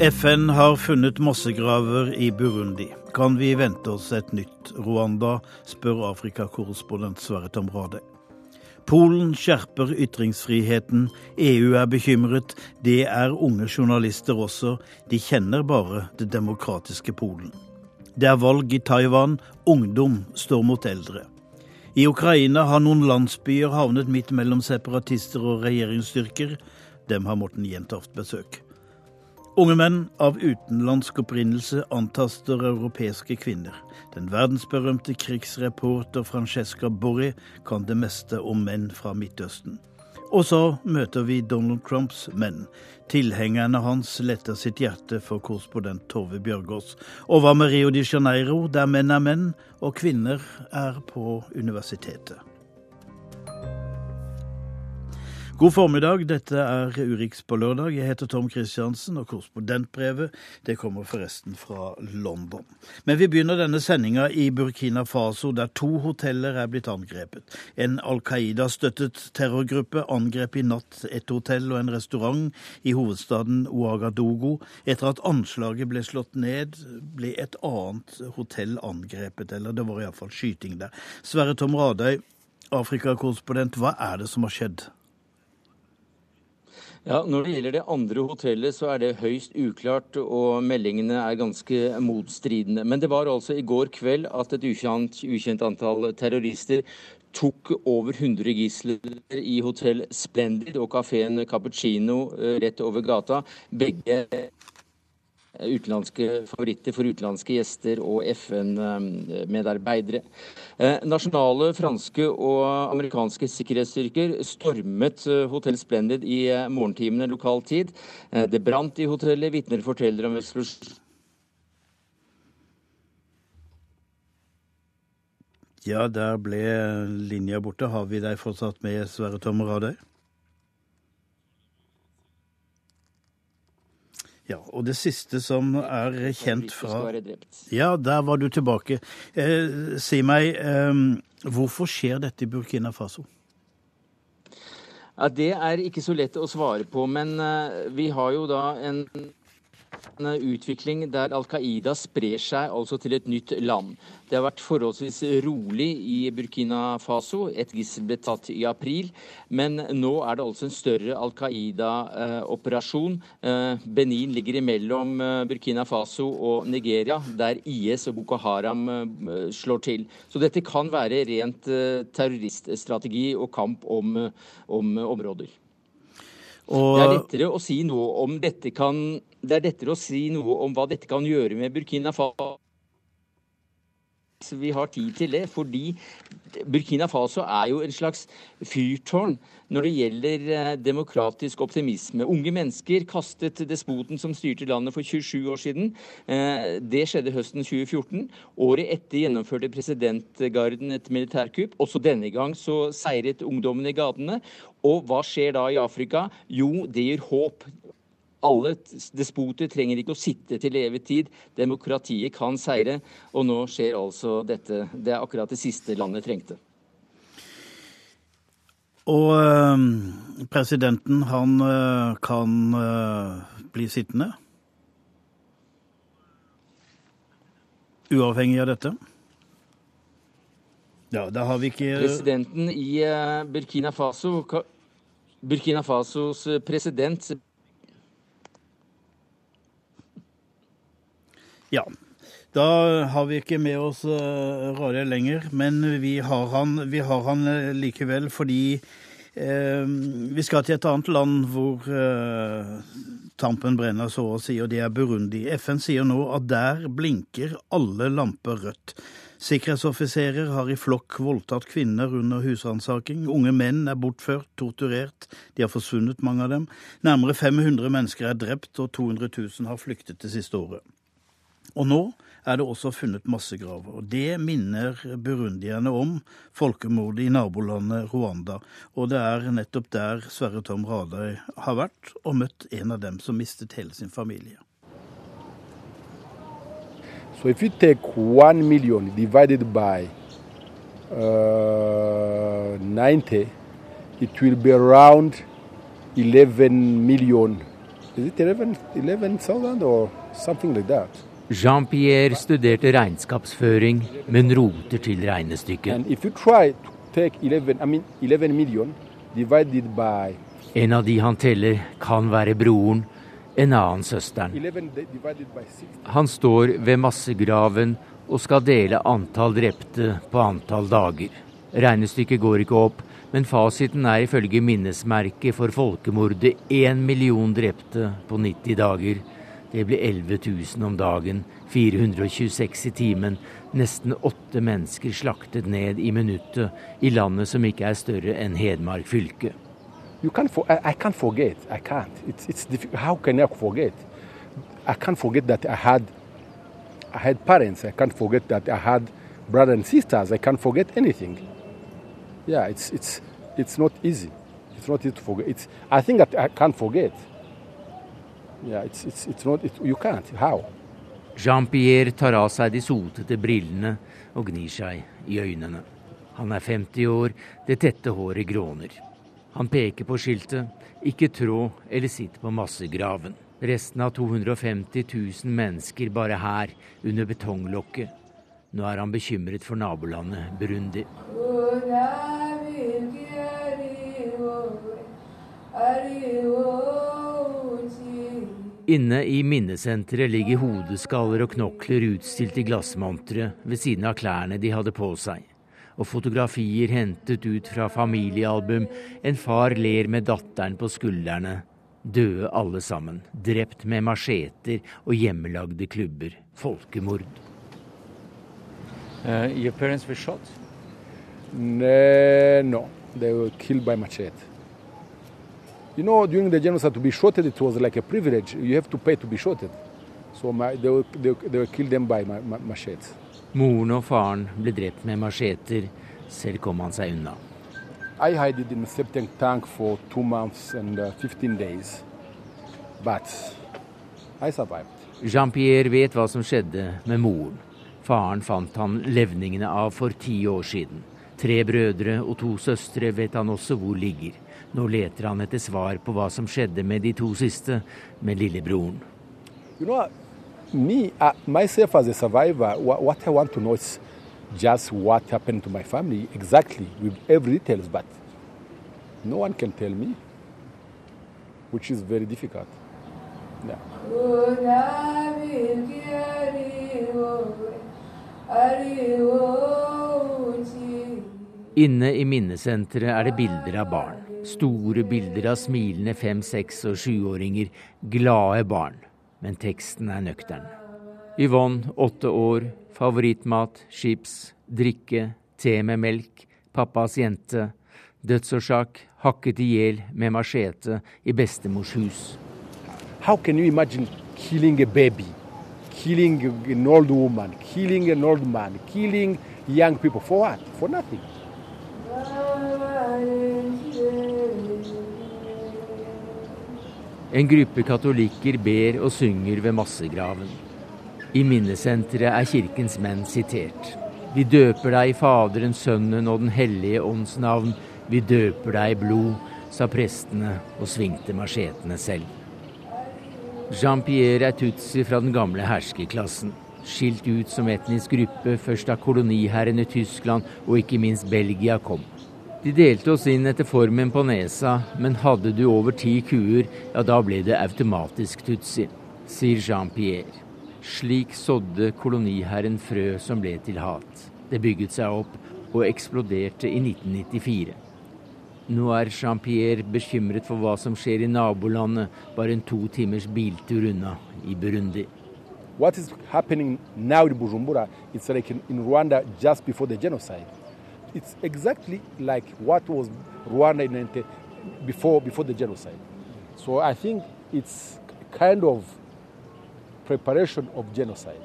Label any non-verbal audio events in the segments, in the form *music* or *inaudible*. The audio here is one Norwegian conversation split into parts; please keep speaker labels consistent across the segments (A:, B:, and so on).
A: FN har funnet massegraver i Burundi. Kan vi vente oss et nytt Rwanda, spør Afrikakorrespondent Sverre Tomrade. Polen skjerper ytringsfriheten, EU er bekymret, det er unge journalister også, de kjenner bare det demokratiske Polen. Det er valg i Taiwan, ungdom står mot eldre. I Ukraina har noen landsbyer havnet midt mellom separatister og regjeringsstyrker. Dem har Morten Jentoft besøk. Unge menn av utenlandsk opprinnelse antaster europeiske kvinner. Den verdensberømte krigsreporter Francesca Borri kan det meste om menn fra Midtøsten. Og så møter vi Donald Trumps menn. Tilhengerne hans letter sitt hjerte for korrespondent Tove Bjørgaas. Og hva med Rio de Janeiro, der menn er menn og kvinner er på universitetet? God formiddag, dette er Urix på lørdag. Jeg heter Tom Christiansen, og korrespondentbrevet det kommer forresten fra London. Men vi begynner denne sendinga i Burkina Faso, der to hoteller er blitt angrepet. En Al Qaida-støttet terrorgruppe angrep i natt et hotell og en restaurant i hovedstaden Ouagadougou. Etter at anslaget ble slått ned, ble et annet hotell angrepet, eller det var iallfall skyting der. Sverre Tom Radøy, Afrikakorrespondent, hva er det som har skjedd?
B: Ja, Når det gjelder det andre hotellet, så er det høyst uklart, og meldingene er ganske motstridende. Men det var altså i går kveld at et ukjent, ukjent antall terrorister tok over 100 gisler i hotell Splendid og kafeen Cappuccino eh, rett over gata. Begge utenlandske favoritter for utenlandske gjester og FN-medarbeidere. Eh, nasjonale franske og amerikanske sikkerhetsstyrker stormet eh, Hotell Splendid i eh, morgentimene lokal tid. Det brant i hotellet, vitner forteller om eksplosjon.
A: Ja, der ble linja borte. Har vi deg fortsatt med, Sverre Tommer Radøy? Ja, og det siste som er kjent fra Ja, der var du tilbake. Eh, si meg, eh, hvorfor skjer dette i Burkina Faso?
B: Ja, Det er ikke så lett å svare på, men uh, vi har jo da en utvikling der Al Qaida sprer seg altså til et nytt land. Det har vært forholdsvis rolig i Burkina Faso. Et gissel ble tatt i april. Men nå er det altså en større Al Qaida-operasjon. Eh, Benin ligger imellom eh, Burkina Faso og Nigeria, der IS og Boko Haram eh, slår til. Så dette kan være rent terroriststrategi og kamp om, om områder. Og... Det er lettere å si noe om dette kan det er lettere å si noe om hva dette kan gjøre med Burkina Faso. Vi har tid til det, fordi Burkina Faso er jo en slags fyrtårn når det gjelder eh, demokratisk optimisme. Unge mennesker kastet despoten som styrte landet for 27 år siden. Eh, det skjedde høsten 2014. Året etter gjennomførte presidentgarden et militærkupp. Også denne gang så seiret ungdommene i gatene. Og hva skjer da i Afrika? Jo, det gir håp alle despoter trenger ikke å sitte til evig tid. Demokratiet kan seire. Og nå skjer altså dette. Det er akkurat det siste landet trengte.
A: Og øh, presidenten, han øh, kan øh, bli sittende? Uavhengig av dette? Ja, da har vi ikke
B: Presidenten i Burkina Faso Burkina Fasos president
A: Ja. Da har vi ikke med oss eh, Rare lenger, men vi har han, vi har han uh, likevel fordi eh, vi skal til et annet land hvor eh, tampen brenner, så å si, og det er Burundi. FN sier nå at der blinker alle lamper rødt. Sikkerhetsoffiserer har i flokk voldtatt kvinner under husransaking. Unge menn er bortført, torturert. De har forsvunnet, mange av dem. Nærmere 500 mennesker er drept, og 200 000 har flyktet det siste året. Og nå er det også funnet massegraver. og Det minner burundierne om folkemordet i nabolandet Rwanda. Og det er nettopp der Sverre Tom Radøy har vært og møtt en av dem som mistet hele sin familie.
C: So if you take one million divided by uh, 90, it will be around 11 million is it 11 11,000 or something like.
D: Jean-Pierre studerte regnskapsføring, men roter til regnestykket.
C: And if you try to take 11, I mean 11 million divided by
D: En av de han teller, kan være broren, en annen søsteren.
C: 11 di- divided by 60,
D: Han står ved massegraven og skal dele antall drepte på antall dager. Regnestykket går ikke opp, men fasiten er ifølge minnesmerket for folkemordet én million drepte på 90 dager. Det blir 11 000 om dagen, 426 i timen, nesten åtte mennesker slaktet ned i minuttet i landet som ikke er større enn Hedmark fylke.
C: you can't for, I, I can't forget. I can't. It's it's. How can I forget? I can't forget that I had I had parents. I can't forget that I had brothers and sisters. I can't forget anything. Yeah, it's it's it's not easy. It's not easy to forget. It's I think that I can't forget. Yeah, it's it's it's not. It, you can't. How?
D: Jean-Pierre tar av seg de sotete brillene og gnir seg i øynene. Han er 50 år, det tette håret gråner. Han peker på skiltet 'Ikke trå eller sitt på massegraven'. Resten av 250 000 mennesker bare her, under betonglokket. Nå er han bekymret for nabolandet Burundi. Inne i minnesenteret ligger hodeskaller og knokler utstilt i glassmontre ved siden av klærne de hadde på seg. Og fotografier hentet ut fra familiealbum. En far ler med datteren på skuldrene. Døde alle sammen. Drept med macheter og hjemmelagde klubber. Folkemord.
E: Uh, your parents were shot?
C: No, no, they were killed by machete. You know, during the genocide, to be shot, it was like a privilege. You have to pay to be shot. So my, they, were, they, they were killed them by ma- ma- machetes.
D: Moren og faren ble drept med macheter. Selv kom han seg unna.
C: I hid in a septic tank for two months and uh, 15 days. But I survived.
D: Jean-Pierre vet hva som skjedde med moren. Faren fant han levningene av for ti år siden. Tre brødre og to søstre vet han også hvor ligger. Nå leter han etter svar på hva som skjedde med de to siste, med lillebroren.
C: You know, me, uh, myself as a survivor, what I want to know is just what happened to my family exactly with every details, but no one can tell me, which is very difficult. Yeah.
D: Inne i minnesenteret er det bilder av barn. Store bilder av smilende fem-, seks- og sjuåringer. Glade barn. Men teksten er nøktern. Yvonne, åtte år. Favorittmat, chips, drikke, te med melk. Pappas jente. Dødsårsak hakket i hjel med machete i bestemors hus.
C: How can you imagine killing a baby, killing an old woman, killing an old man, killing young people for what? For nothing.
D: En gruppe katolikker ber og synger ved massegraven. I minnesenteret er kirkens menn sitert. Vi døper deg i Faderens, Sønnen og Den hellige ånds navn. Vi døper deg i blod, sa prestene og svingte machetene selv. Jean-Pierre er tutsi fra den gamle herskerklassen. Skilt ut som etnisk gruppe først da koloniherrene Tyskland og ikke minst Belgia kom. De delte oss inn etter formen på nesa, men hadde du over ti kuer, ja da ble det automatisk tutsi, sier Jean-Pierre. Slik sådde koloniherren frø som ble til hat. Det bygget seg opp og eksploderte i 1994. Nå er Jean-Pierre bekymret for hva som skjer i nabolandet, bare en to timers biltur unna, i Burundi.
C: What is happening now in Bujumbura, it's like in, Rwanda just before the genocide. It's exactly like what was Rwanda in 90 before, before the genocide. So I think it's kind of preparation of genocide.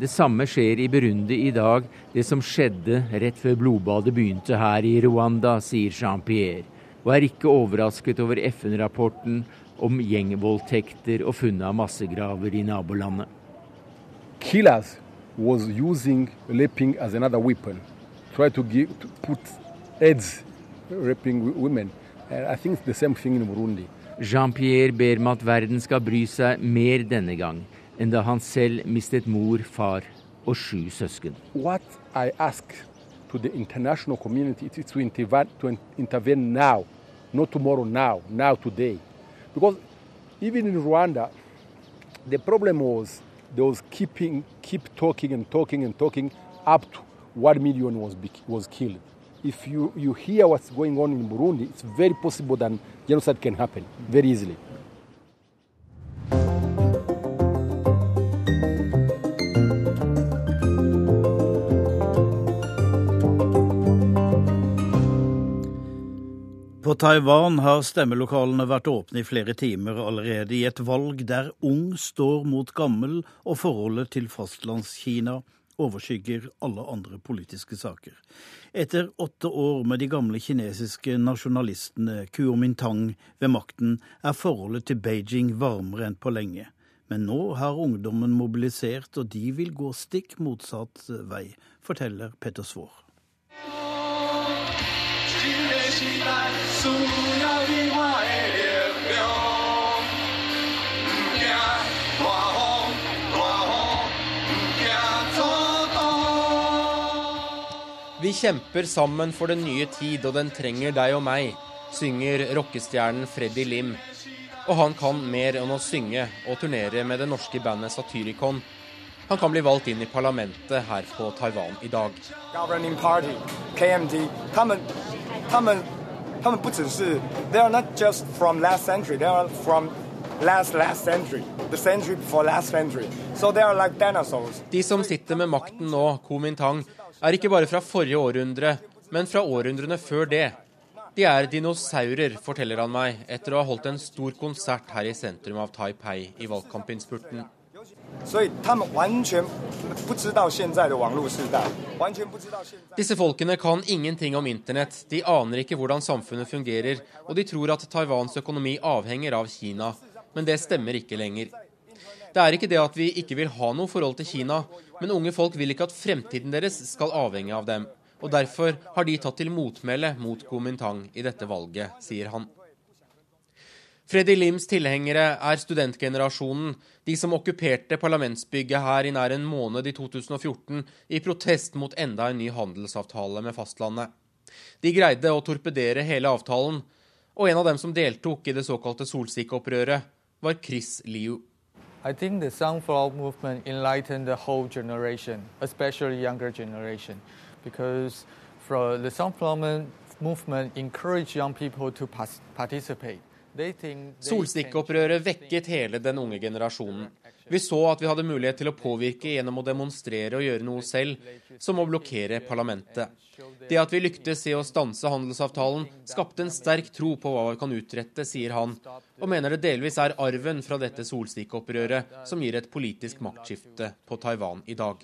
D: Det samme skjer i Burundi i dag, det som skjedde rett før blodbadet begynte her i Rwanda, sier Jean-Pierre, og er ikke overrasket over FN-rapporten om gjengvoldtekter og funnet av massegraver i nabolandet.
C: Killers was using raping as another weapon, try to give to put AIDS raping women. And I think it's the same thing in Burundi.
D: Jean-Pierre ber om at verden skal bry seg mer denne gang enn da han selv mistet mor, far og sju søsken.
C: What I ask to the international community is to intervene, to intervene now, not tomorrow, now, now, today. Because even in Rwanda, the problem was they was keeping, keep talking and talking and talking up to one million was, was killed. If you, you hear what's going on in Burundi, it's very possible that genocide can happen very easily.
A: På Taiwan har stemmelokalene vært åpne i flere timer allerede i et valg der ung står mot gammel og forholdet til fastlandskina overskygger alle andre politiske saker. Etter åtte år med de gamle kinesiske nasjonalistene Kuomintang ved makten, er forholdet til Beijing varmere enn på lenge. Men nå har ungdommen mobilisert, og de vil gå stikk motsatt vei, forteller Petter Svaar.
E: Vi kjemper sammen for den nye tid, og den trenger deg og meg, synger rockestjernen Freddy Lim. Og han kan mer enn å synge og turnere med det norske bandet Satyricon. Han kan bli valgt inn i parlamentet her på Taiwan i dag.
F: Party, KMT, 他们,他们,他们不只是, they are not just from last century, they are from last last century, the century before last century. So they are like dinosaurs.
E: De som sitter med makten nå, Kuomintang, er ikke bare fra forrige århundre, men fra århundrene før det. De er dinosaurer, forteller han meg, etter å ha holdt en stor konsert her i sentrum av Taipei i valgkampinnspurten. Disse folkene kan ingenting om internett, de aner ikke hvordan samfunnet fungerer, og de tror at Taiwans økonomi avhenger av Kina. Men det stemmer ikke lenger. Det er ikke det at vi ikke vil ha noe forhold til Kina, men unge folk vil ikke at fremtiden deres skal avhenge av dem. Og derfor har de tatt til motmæle mot Kuomintang i dette valget, sier han. Freddy Lims tilhengere er studentgenerasjonen, de som okkuperte parlamentsbygget her i nær en måned i 2014 i protest mot enda en ny handelsavtale med fastlandet. De greide å torpedere hele avtalen, og en av dem som deltok i det såkalte solsikkeopprøret, var Chris Liu.
G: I think the sunflower movement enlightened the whole generation, especially younger generation, because the sunflower movement encouraged young people to participate.
E: Solstikkeopprøret vekket hele den unge generasjonen. Vi så at vi hadde mulighet til å påvirke gjennom å demonstrere og gjøre noe selv, som å blokkere parlamentet. Det at vi lyktes i å stanse handelsavtalen, skapte en sterk tro på hva vi kan utrette, sier han, og mener det delvis er arven fra dette solstikkeopprøret som gir et politisk maktskifte på Taiwan i dag.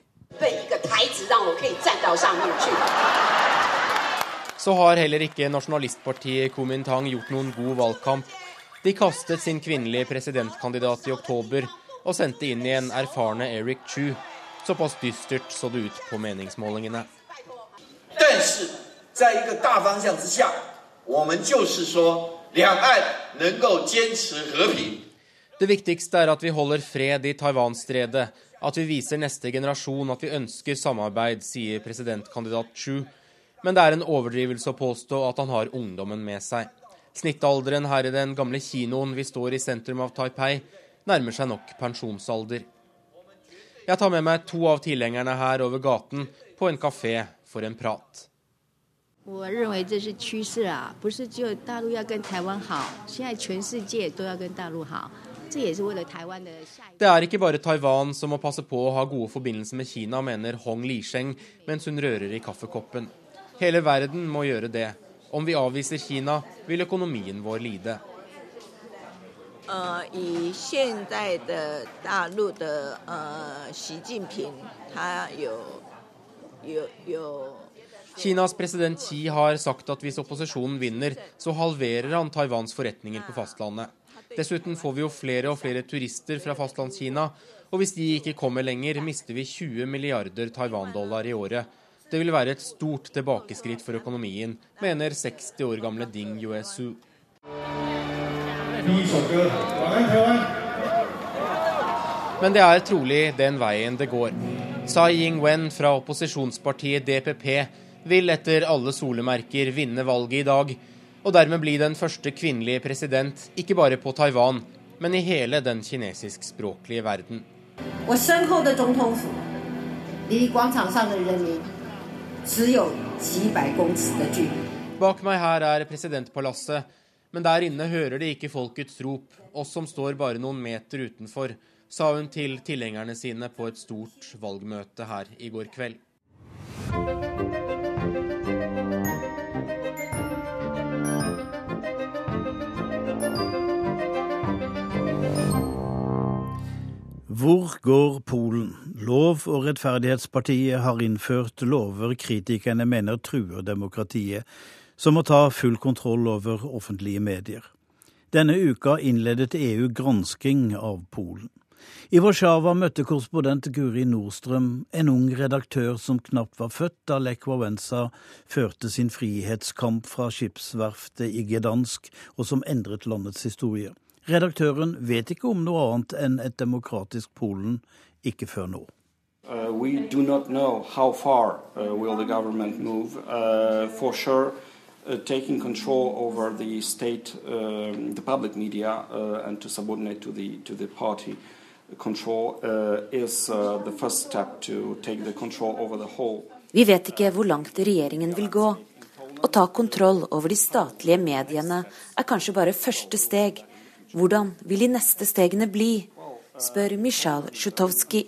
E: Så har heller ikke nasjonalistpartiet Kumintang gjort noen god valgkamp. De kastet sin kvinnelige presidentkandidat i oktober og sendte inn igjen erfarne Eric Chu. Såpass dystert så det ut på meningsmålingene. Det viktigste er at vi holder fred i Taiwan-stredet, at vi viser neste generasjon at vi ønsker samarbeid, sier presidentkandidat Chu men det er en overdrivelse å påstå at han har ungdommen med seg. Snittalderen her i den gamle kinoen vi står i sentrum av Taipei, nærmer seg nok pensjonsalder. Jeg tar med meg to av tilhengerne her over gaten på en kafé for en prat. Det er ikke bare Taiwan som må passe på å ha gode forbindelser med Kina, mener Hong Lisheng mens hun rører i kaffekoppen. Hele verden må gjøre det. Om vi avviser Kina, vil økonomien vår lide. Kinas president Xi har sagt at hvis opposisjonen vinner, så halverer han Taiwans forretninger på fastlandet. Dessuten får vi jo flere og flere turister fra fastlandskina, og hvis de ikke kommer lenger, mister vi 20 milliarder Taiwan-dollar i året. Det vil være et stort tilbakeskritt for økonomien, mener 60 år gamle Ding Yuesu. Men det er trolig den veien det går. Tsai Ing-wen fra opposisjonspartiet DPP vil etter alle solemerker vinne valget i dag, og dermed bli den første kvinnelige president ikke bare på Taiwan, men i hele den kinesiskspråklige verden. Bak meg her er presidentpalasset, men der inne hører de ikke folkets rop, oss som står bare noen meter utenfor, sa hun til tilhengerne sine på et stort valgmøte her i går kveld.
A: Hvor går Polen? Lov- og rettferdighetspartiet har innført lover kritikerne mener truer demokratiet, som må ta full kontroll over offentlige medier. Denne uka innledet EU gransking av Polen. I Warszawa møtte korrespondent Guri Nordstrøm en ung redaktør som knapt var født da Lech Wałęsa førte sin frihetskamp fra skipsverftet i Gdansk, og som endret landets historie. Redaktøren vet ikke om noe annet enn et demokratisk Polen, ikke før nå.
H: Uh, we do not know how far uh. Uh, for sure, uh, taking control over the state, um, the public media, uh, and to subordinate to the to the party control uh, is the first step to take the control over the whole.
I: Vi vet ikke hvor langt regjeringen vil gå. Å ta kontroll over de statlige mediene er kanskje bare første steg hvordan vil de neste stegene bli, spør Misjal Sjutovskij.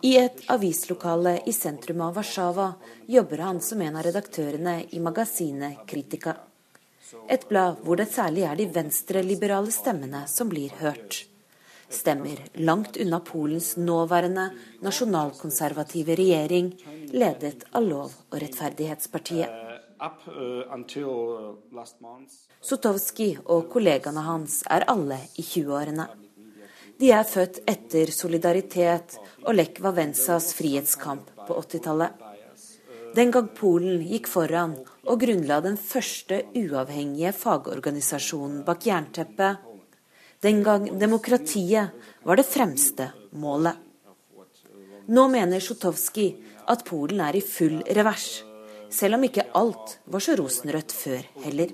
I: I et avislokale i sentrum av Warszawa jobber han som en av redaktørene i magasinet Kritika. Et blad hvor det særlig er de venstreliberale stemmene som blir hørt. Stemmer langt unna Polens nåværende nasjonalkonservative regjering, ledet av Lov- og rettferdighetspartiet. Uh, uh, Sotovskij og kollegaene hans er alle i 20-årene. De er født etter Solidaritet og Lech Wałęsas frihetskamp på 80-tallet. Den gang Polen gikk foran og grunnla den første uavhengige fagorganisasjonen bak jernteppet. Den gang demokratiet var det fremste målet. Nå mener Sotovskij at Polen er i full revers selv om ikke alt var så rosenrødt før heller.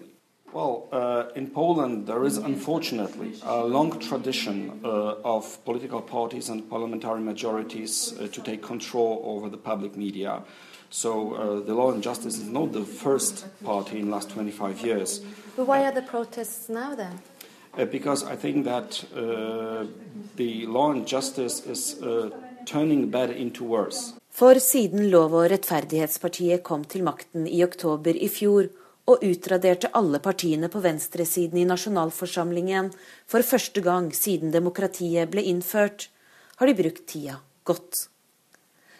H: Well, uh, in Poland, there is unfortunately a long tradition uh, of political parties and parliamentary majorities uh, to take control over the public media. So uh, the Law and Justice is not the first party in the last 25 years.
I: But why are the protests now then?
H: Uh, because I think that uh, the Law and Justice is turning bad into worse.
I: For siden Lov- og rettferdighetspartiet kom til makten i oktober i fjor og utraderte alle partiene på venstresiden i nasjonalforsamlingen for første gang siden demokratiet ble innført, har de brukt tida godt.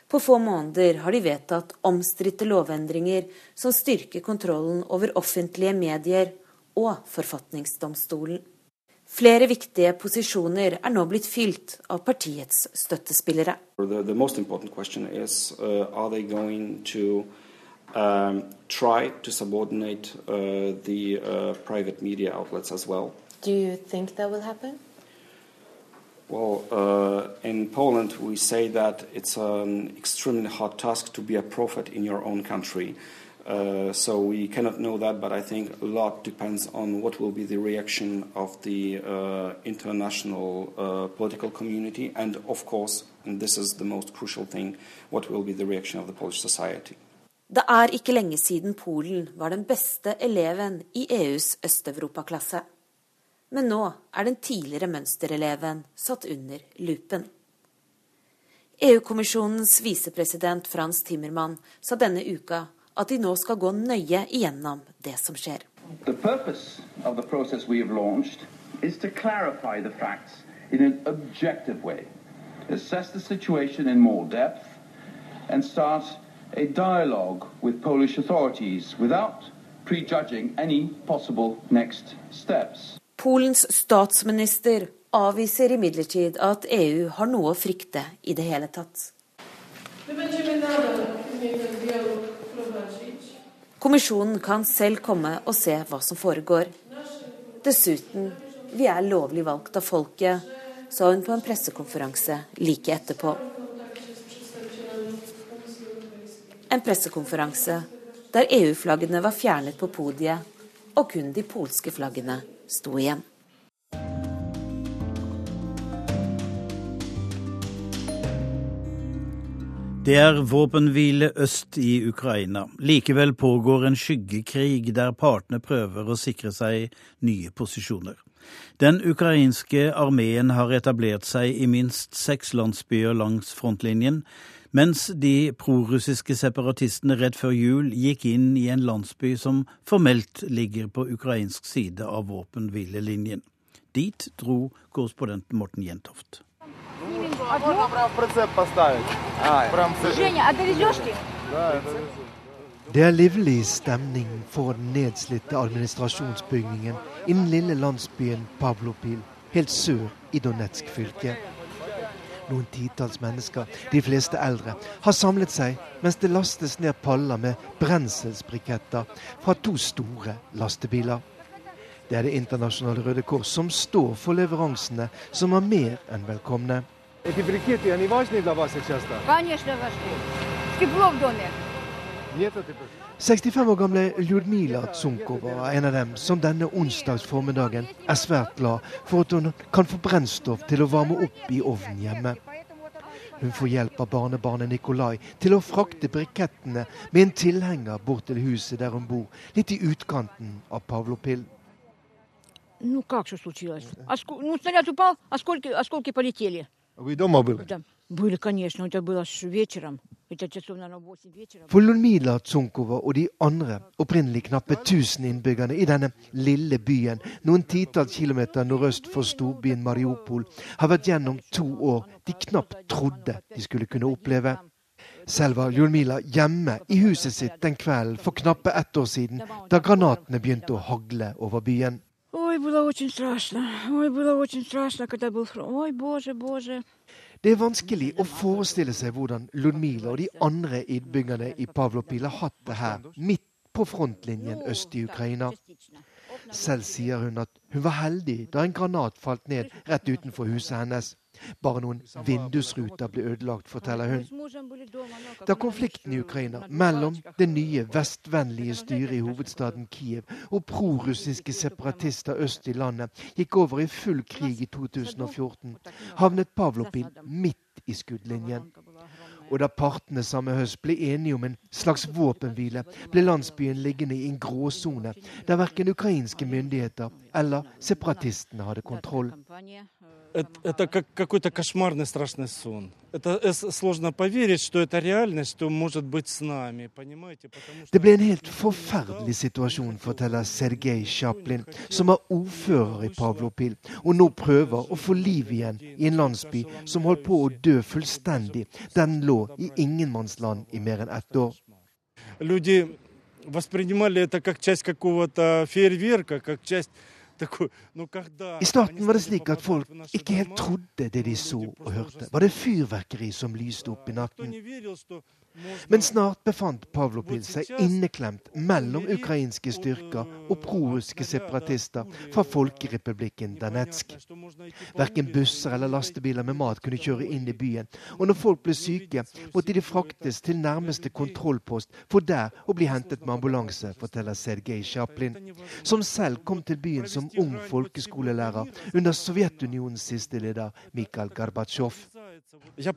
I: På få måneder har de vedtatt omstridte lovendringer som styrker kontrollen over offentlige medier og forfatningsdomstolen. Flere viktige posisjoner er nå blitt fylt av partiets støttespillere.
H: The, the most important question is, are they going to um, try to subordinate uh, the uh, private media outlets as well?
I: Do you think that will happen?
H: Well, uh, in Poland, we say that it's an extremely hard task to be a prophet in your own country. Uh, so we cannot know that, but I think a lot depends on what will be the reaction of the uh, international uh, political community, and of course, and this is the most crucial thing, what will be the reaction of the Polish society.
I: Det er ikke lenge siden Polen var den beste eleven i EUs Øst-Europa-klasse. Men nå er den tidligere mønstereleven satt under lupen. EU-kommisjonens visepresident Frans Timmermann sa denne uka at de nå skal gå nøye igjennom det som skjer. Assess the situation in more depth, and start a dialogue with Polish authorities without prejudging any possible next steps. Polens statsminister avviser imidlertid at EU har noe å frykte i det hele tatt. Kommisjonen kan selv komme og se hva som foregår. Dessuten Vi er lovlig valgt av folket, sa hun på en pressekonferanse like etterpå. En pressekonferanse der EU-flaggene var fjernet på podiet, og kun de polske flaggene sto igjen.
A: Det er våpenhvile øst i Ukraina. Likevel pågår en skyggekrig der partene prøver å sikre seg nye posisjoner. Den ukrainske armeen har etablert seg i minst seks landsbyer langs frontlinjen, mens de prorussiske separatistene rett før jul gikk inn i en landsby som formelt ligger på ukrainsk side av våpenhvilelinjen. Dit dro korrespondenten Morten Jentoft.
J: Det er livlig stemning for den nedslitte administrasjonsbygningen i den lille landsbyen Pavlopil, helt sør i Donetsk fylke Noen titalls mennesker, de fleste eldre, har samlet seg mens det lastes ned paller med brenselsbriketter fra to store lastebiler. Det er Det internasjonale Røde Kors som står for leveransene, som er mer enn velkomne.
K: Эти брикеты, они важны для вас сейчас? Конечно важны. Тепло в доме.
J: 65 år gamle Ljudmila Tsunkova er en av dem som denne onsdags formiddagen er svært glad for at hun kan få brennstoff til å varme opp i ovnen hjemme. Hun får hjelp av barnebarnet Nikolai til å frakte brikettene med en tilhenger bort til huset der hun bor, litt i utkanten av Pavlopil.
K: Ну как что случилось? Оску... Ну снаряд упал, осколки, осколки полетели.
J: Вы дома были?
K: Да.
J: For Lunmila Tsunkova og de andre opprinnelig knappe 1000 innbyggerne i denne lille byen, noen titalls kilometer nordøst for storbyen Mariupol, har vært gjennom to år de knapt trodde de skulle kunne oppleve. Selv var Ljulmila hjemme i huset sitt den kvelden for knappe ett år siden, da granatene begynte å hagle over byen.
K: Oi, det var veldig skummelt. Oi, det var veldig skummelt. Oi, Bože, Bože.
J: Det er vanskelig å forestille seg hvordan Ludmila og de andre innbyggerne i Pavlopil har hatt det her, midt på frontlinjen øst i Ukraina. Selv sier hun at hun var heldig da en granat falt ned rett utenfor huset hennes. Bare noen vindusruter ble ødelagt, forteller hun. Da konflikten i Ukraina mellom det nye vestvennlige styret i hovedstaden Kiev og prorussiske separatister øst i landet gikk over i full krig i 2014, havnet Pavlopil midt i skuddlinjen. Og da partene samme høst ble enige om en slags våpenhvile, ble landsbyen liggende i en gråsone der verken ukrainske myndigheter eller separatistene hadde kontroll
L: это как какой-то кошмарный страшный сон. Это сложно поверить, что это реальность, что может быть с нами. Понимаете?
J: Потому что... Det ble en helt forferdelig situasjon, forteller Sergej Chaplin, som er ordfører i Pavlopil, og nå prøver å få liv igjen i en landsby som holdt på å dø fullstendig. Den lå i ingenmannsland i mer enn ett år.
L: Люди воспринимали это как часть какого-то фейерверка, как часть
J: i starten var det slik at folk ikke helt trodde det de så og hørte. Var det fyrverkeri som lyste opp i natten? Men snart befant Pavlopil seg inneklemt mellom ukrainske styrker og prorussiske separatister fra Folkerepublikken Danetsk. Verken busser eller lastebiler med mat kunne kjøre inn i byen, og når folk ble syke, måtte de fraktes til nærmeste kontrollpost for der å bli hentet med ambulanse, forteller Sergej Chaplin, som selv kom til byen som ung folkeskolelærer under Sovjetunionens siste leder Mikhail Gorbatsjov.
L: Jeg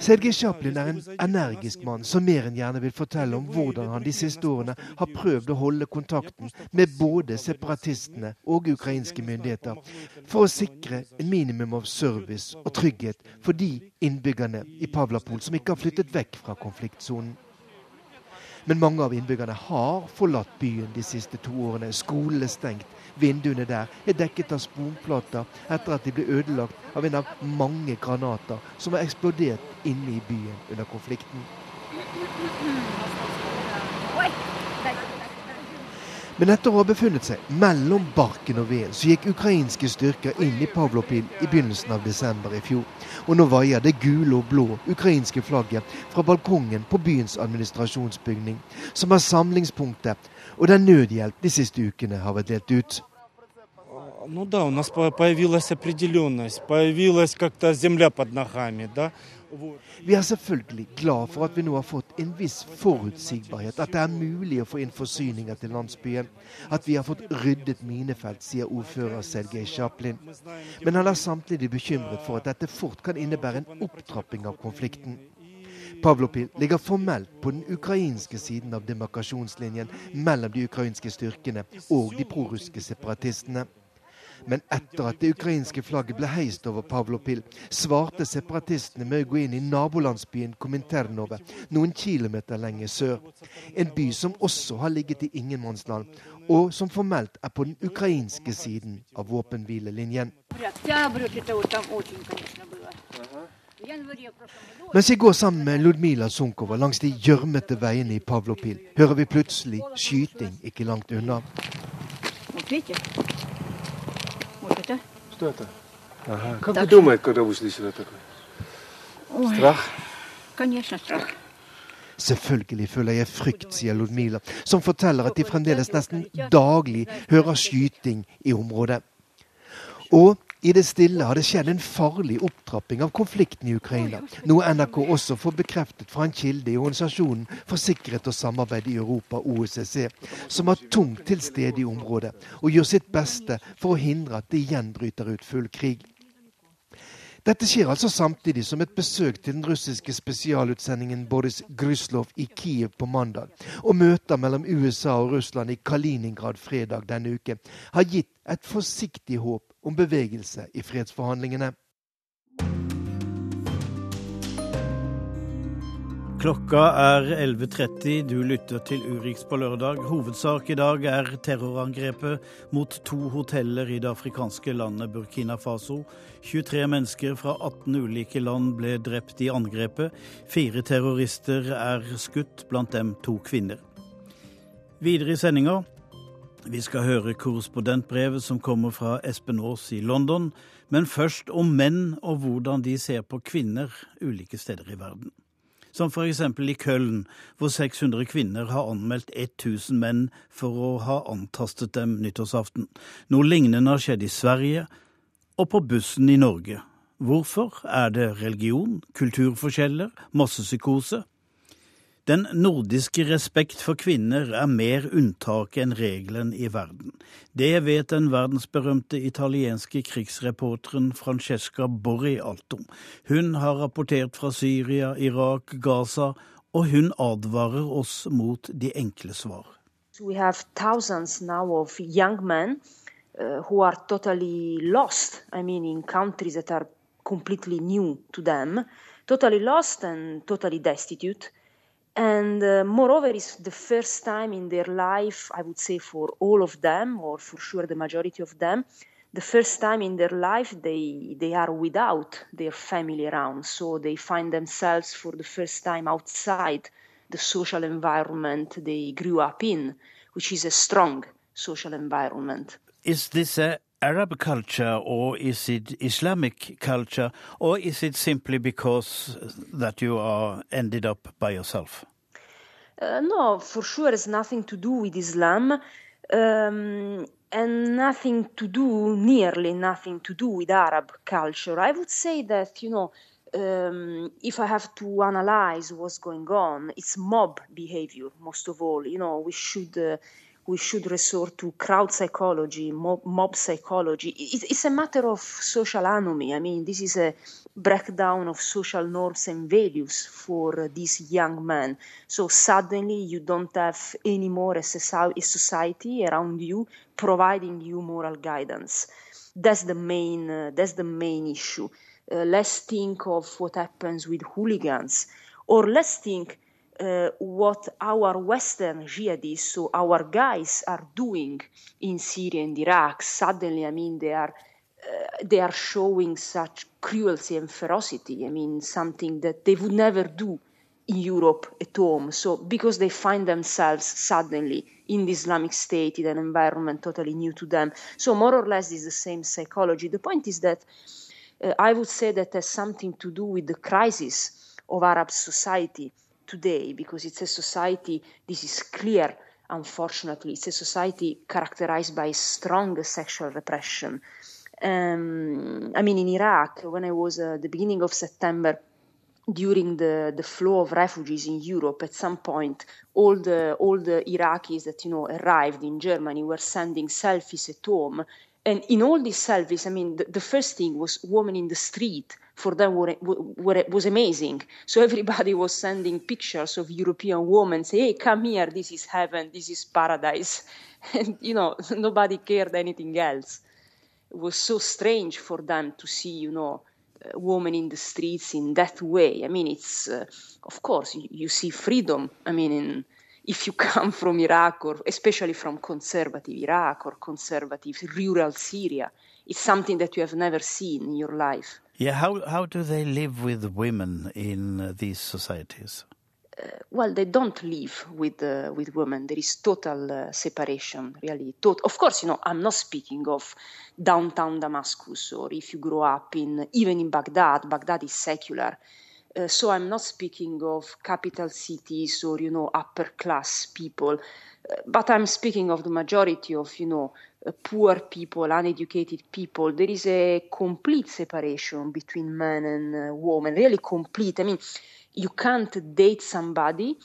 J: Sergej Sjaplin er en energisk mann som mer enn gjerne vil fortelle om hvordan han de siste årene har prøvd å holde kontakten med både separatistene og ukrainske myndigheter, for å sikre en minimum av service og trygghet for de innbyggerne i Pavlapol som ikke har flyttet vekk fra konfliktsonen. Men mange av innbyggerne har forlatt byen de siste to årene. Skolen er stengt, Vinduene der er dekket av sponplater etter at de ble ødelagt av en av mange granater som har eksplodert inne i byen under konflikten. Men etter å ha befunnet seg mellom barken og veden, så gikk ukrainske styrker inn i Pavlopil i begynnelsen av desember i fjor. Og nå vaier det gule og blå ukrainske flagget fra balkongen på byens administrasjonsbygning, som er samlingspunktet og der nødhjelp de siste ukene har vært delt ut.
L: Ну да, у нас появилась определенность, появилась как-то земля под ногами, да.
J: Vi er selvfølgelig glad for at vi nå har fått en viss forutsigbarhet, at det er mulig å få inn forsyninger til landsbyen. At vi har fått ryddet minefelt, sier ordfører Sergej Chaplin. Men han er samtidig bekymret for at dette fort kan innebære en opptrapping av konflikten. Pavlopil ligger formelt på den ukrainske siden av demarkasjonslinjen mellom de ukrainske styrkene og de prorussiske separatistene. Men etter at det ukrainske flagget ble heist over Pavlopil, svarte separatistene med å gå inn i nabolandsbyen Kominternove, noen kilometer lenger sør. En by som også har ligget i ingenmannsland, og som formelt er på den ukrainske siden av våpenhvilelinjen. Mens jeg går sammen med Ludmila Sunkova langs de gjørmete veiene i Pavlopil, hører vi plutselig skyting ikke langt unna.
C: это? Что это? Ага. Как так. вы думаете, когда вы услышали такое? Ой. Страх?
K: Конечно, страх.
J: Selvfølgelig føler jeg frykt, sier Ludmila, som forteller at de fremdeles nesten daglig hører skyting i området. Og i det stille har det skjedd en farlig opptrapping av konflikten i Ukraina, noe NRK også får bekreftet fra en kilde i Organisasjonen for sikkerhet og samarbeid i Europa, OSSE, som har tungt til stede i området og gjør sitt beste for å hindre at det igjen bryter ut full krig. Dette skjer altså samtidig som et besøk til den russiske spesialutsendingen Boris Gryslov i Kiev på mandag, og møter mellom USA og Russland i Kaliningrad fredag denne uke, har gitt et forsiktig håp om bevegelse i fredsforhandlingene.
A: Klokka er 11.30. Du lytter til Urix på lørdag. Hovedsak i dag er terrorangrepet mot to hoteller i det afrikanske landet Burkina Faso. 23 mennesker fra 18 ulike land ble drept i angrepet. Fire terrorister er skutt, blant dem to kvinner. Videre i sendinga vi skal høre korrespondentbrevet som kommer fra Espen Aas i London, men først om menn og hvordan de ser på kvinner ulike steder i verden. Som f.eks. i Køln, hvor 600 kvinner har anmeldt 1000 menn for å ha antastet dem nyttårsaften. Noe lignende har skjedd i Sverige og på bussen i Norge. Hvorfor? Er det religion, kulturforskjeller, massepsykose? Den nordiske respekt for kvinner er mer unntaket enn regelen i verden. Det vet den verdensberømte italienske krigsreporteren Francesca Borri alt om. Hun har rapportert fra Syria, Irak, Gaza, og hun advarer oss mot de enkle svar.
M: We have thousands now of young men uh, who are. I mean, in countries that are completely new to them, totally lost and totally destitute. And uh, moreover, it's the first time in their life, I would say for all of them, or for sure the majority of them, the first time in their life they, they are without their family around. So they find themselves for the first time outside the social environment they grew up in, which is a strong social environment.
A: Is this a Arab culture or is it Islamic culture or is it simply because that you are ended up by yourself?
M: Uh, no, for sure it's nothing to do with Islam um, and nothing to do, nearly nothing to do with Arab culture. I would say that, you know, um, if I have to analyze what's going on, it's mob behavior, most of all. You know, we should. Uh, we should resort to crowd psychology, mob, mob psychology. It, it's a matter of social anomie. I mean, this is a breakdown of social norms and values for these young men. So suddenly you don't have any more a society around you providing you moral guidance. That's the main. Uh, that's the main issue. Uh, let's think of what happens with hooligans, or let's think uh, what our Western jihadists, so our guys, are doing in Syria and Iraq. Suddenly, I mean, they are uh, they are showing such cruelty and ferocity. I mean, something that they would never do in Europe at home. So because they find themselves suddenly in the Islamic State in an environment totally new to them. So more or less is the same psychology. The point is that uh, I would say that has something to do with the crisis of Arab society today, because it's a society, this is clear, unfortunately, it's a society characterized by strong sexual repression. Um, I mean, in Iraq, when I was uh, the beginning of September, during the, the flow of refugees in Europe, at some point, all the all the Iraqis that you know arrived in Germany were sending selfies at home, and in all these selfies, I mean, the, the first thing was women in the street. For them, were, were, was amazing. So everybody was sending pictures of European women, say, "Hey, come here! This is heaven. This is paradise," *laughs* and you know, *laughs* nobody cared anything else. It was so strange for them to see, you know uh, women in the streets in that way. I mean, it's uh, of course you, you, see freedom. I mean, in, if you *laughs* come from Iraq or especially from conservative Iraq or conservative rural Syria, it's something that you have never seen in your life.
A: Yeah, how how do they live with women in uh, these societies?
M: Uh, well, they don't live with uh, with women. There is total uh, separation, really. Tot- of course, you know, I'm not speaking of downtown Damascus or if you grow up in even in Baghdad. Baghdad is secular, uh, so I'm not speaking of capital cities or you know upper class people, uh, but I'm speaking of the majority of you know poor people, uneducated people. There is a complete separation between men and women, really complete. I mean you can't date somebody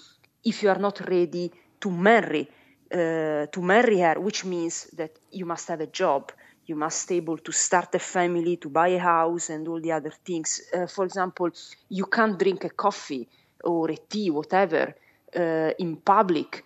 M: if you are not ready to marry uh, to marry her, which means that you must have a job, you must be able to start a family, to buy a house, and all the other things. Uh, for example, you can't drink a coffee or a tea, whatever, uh, in public.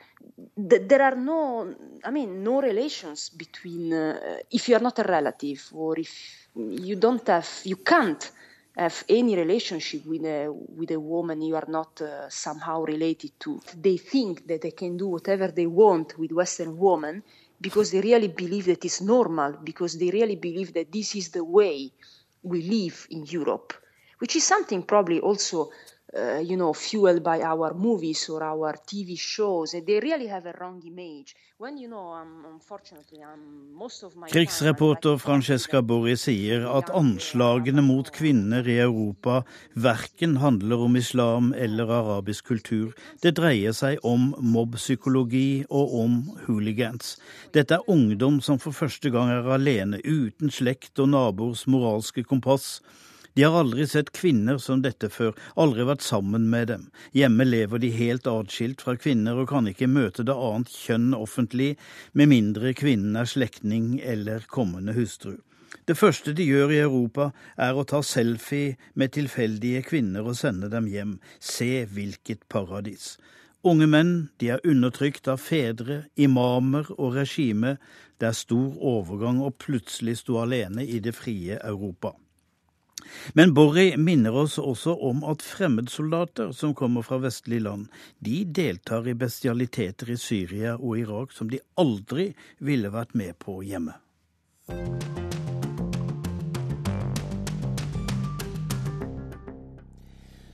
M: There are no, I mean, no relations between uh, if you are not a relative or if you don't have, you can't have any relationship with a with a woman you are not uh, somehow related to. They think that they can do whatever they want with Western women because they really believe that it's normal, because they really believe that this is the way we live in Europe, which is something probably also uh, you know, fueled by our movies or our TV shows. They really have a wrong image. When, you know, um, unfortunately, um, most of my
A: Krigsreporter Francesca Borri sier at anslagene mot kvinner i Europa verken handler om islam eller arabisk kultur. Det dreier seg om mobbpsykologi og om hooligans. Dette er ungdom som for første gang er alene, uten slekt og naboers moralske kompass. De har aldri sett kvinner som dette før, aldri vært sammen med dem. Hjemme lever de helt atskilt fra kvinner og kan ikke møte det annet kjønn offentlig, med mindre kvinnen er slektning eller kommende hustru. Det første de gjør i Europa, er å ta selfie med tilfeldige kvinner og sende dem hjem. Se hvilket paradis. Unge menn, de er undertrykt av fedre, imamer og regime. Det er stor overgang å plutselig stå alene i det frie Europa. Men Borri minner oss også om at fremmedsoldater som kommer fra vestlige land, de deltar i bestialiteter i Syria og Irak som de aldri ville vært med på hjemme.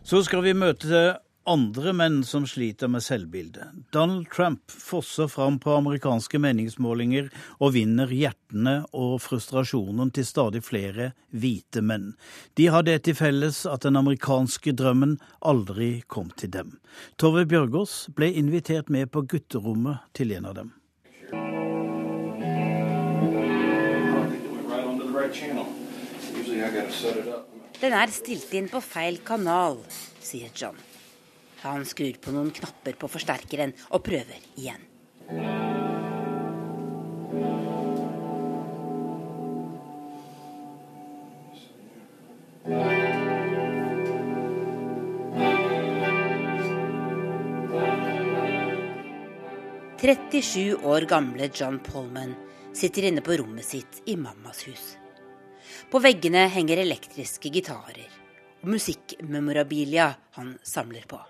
A: Så skal vi møte andre menn som sliter med selvbildet. Donald Trump fosser fram på amerikanske meningsmålinger og vinner hjertene og frustrasjonen til stadig flere hvite menn. De har det til felles at den amerikanske drømmen aldri kom til dem. Tove Bjørgaas ble invitert med på gutterommet til en av dem.
N: Den er stilt inn på feil kanal, sier John. Han skrur på noen knapper på forsterkeren og prøver igjen. «37 år gamle John Polman sitter inne på rommet sitt i mammas hus. På veggene henger elektriske gitarer og musikkmemorabilia han samler på.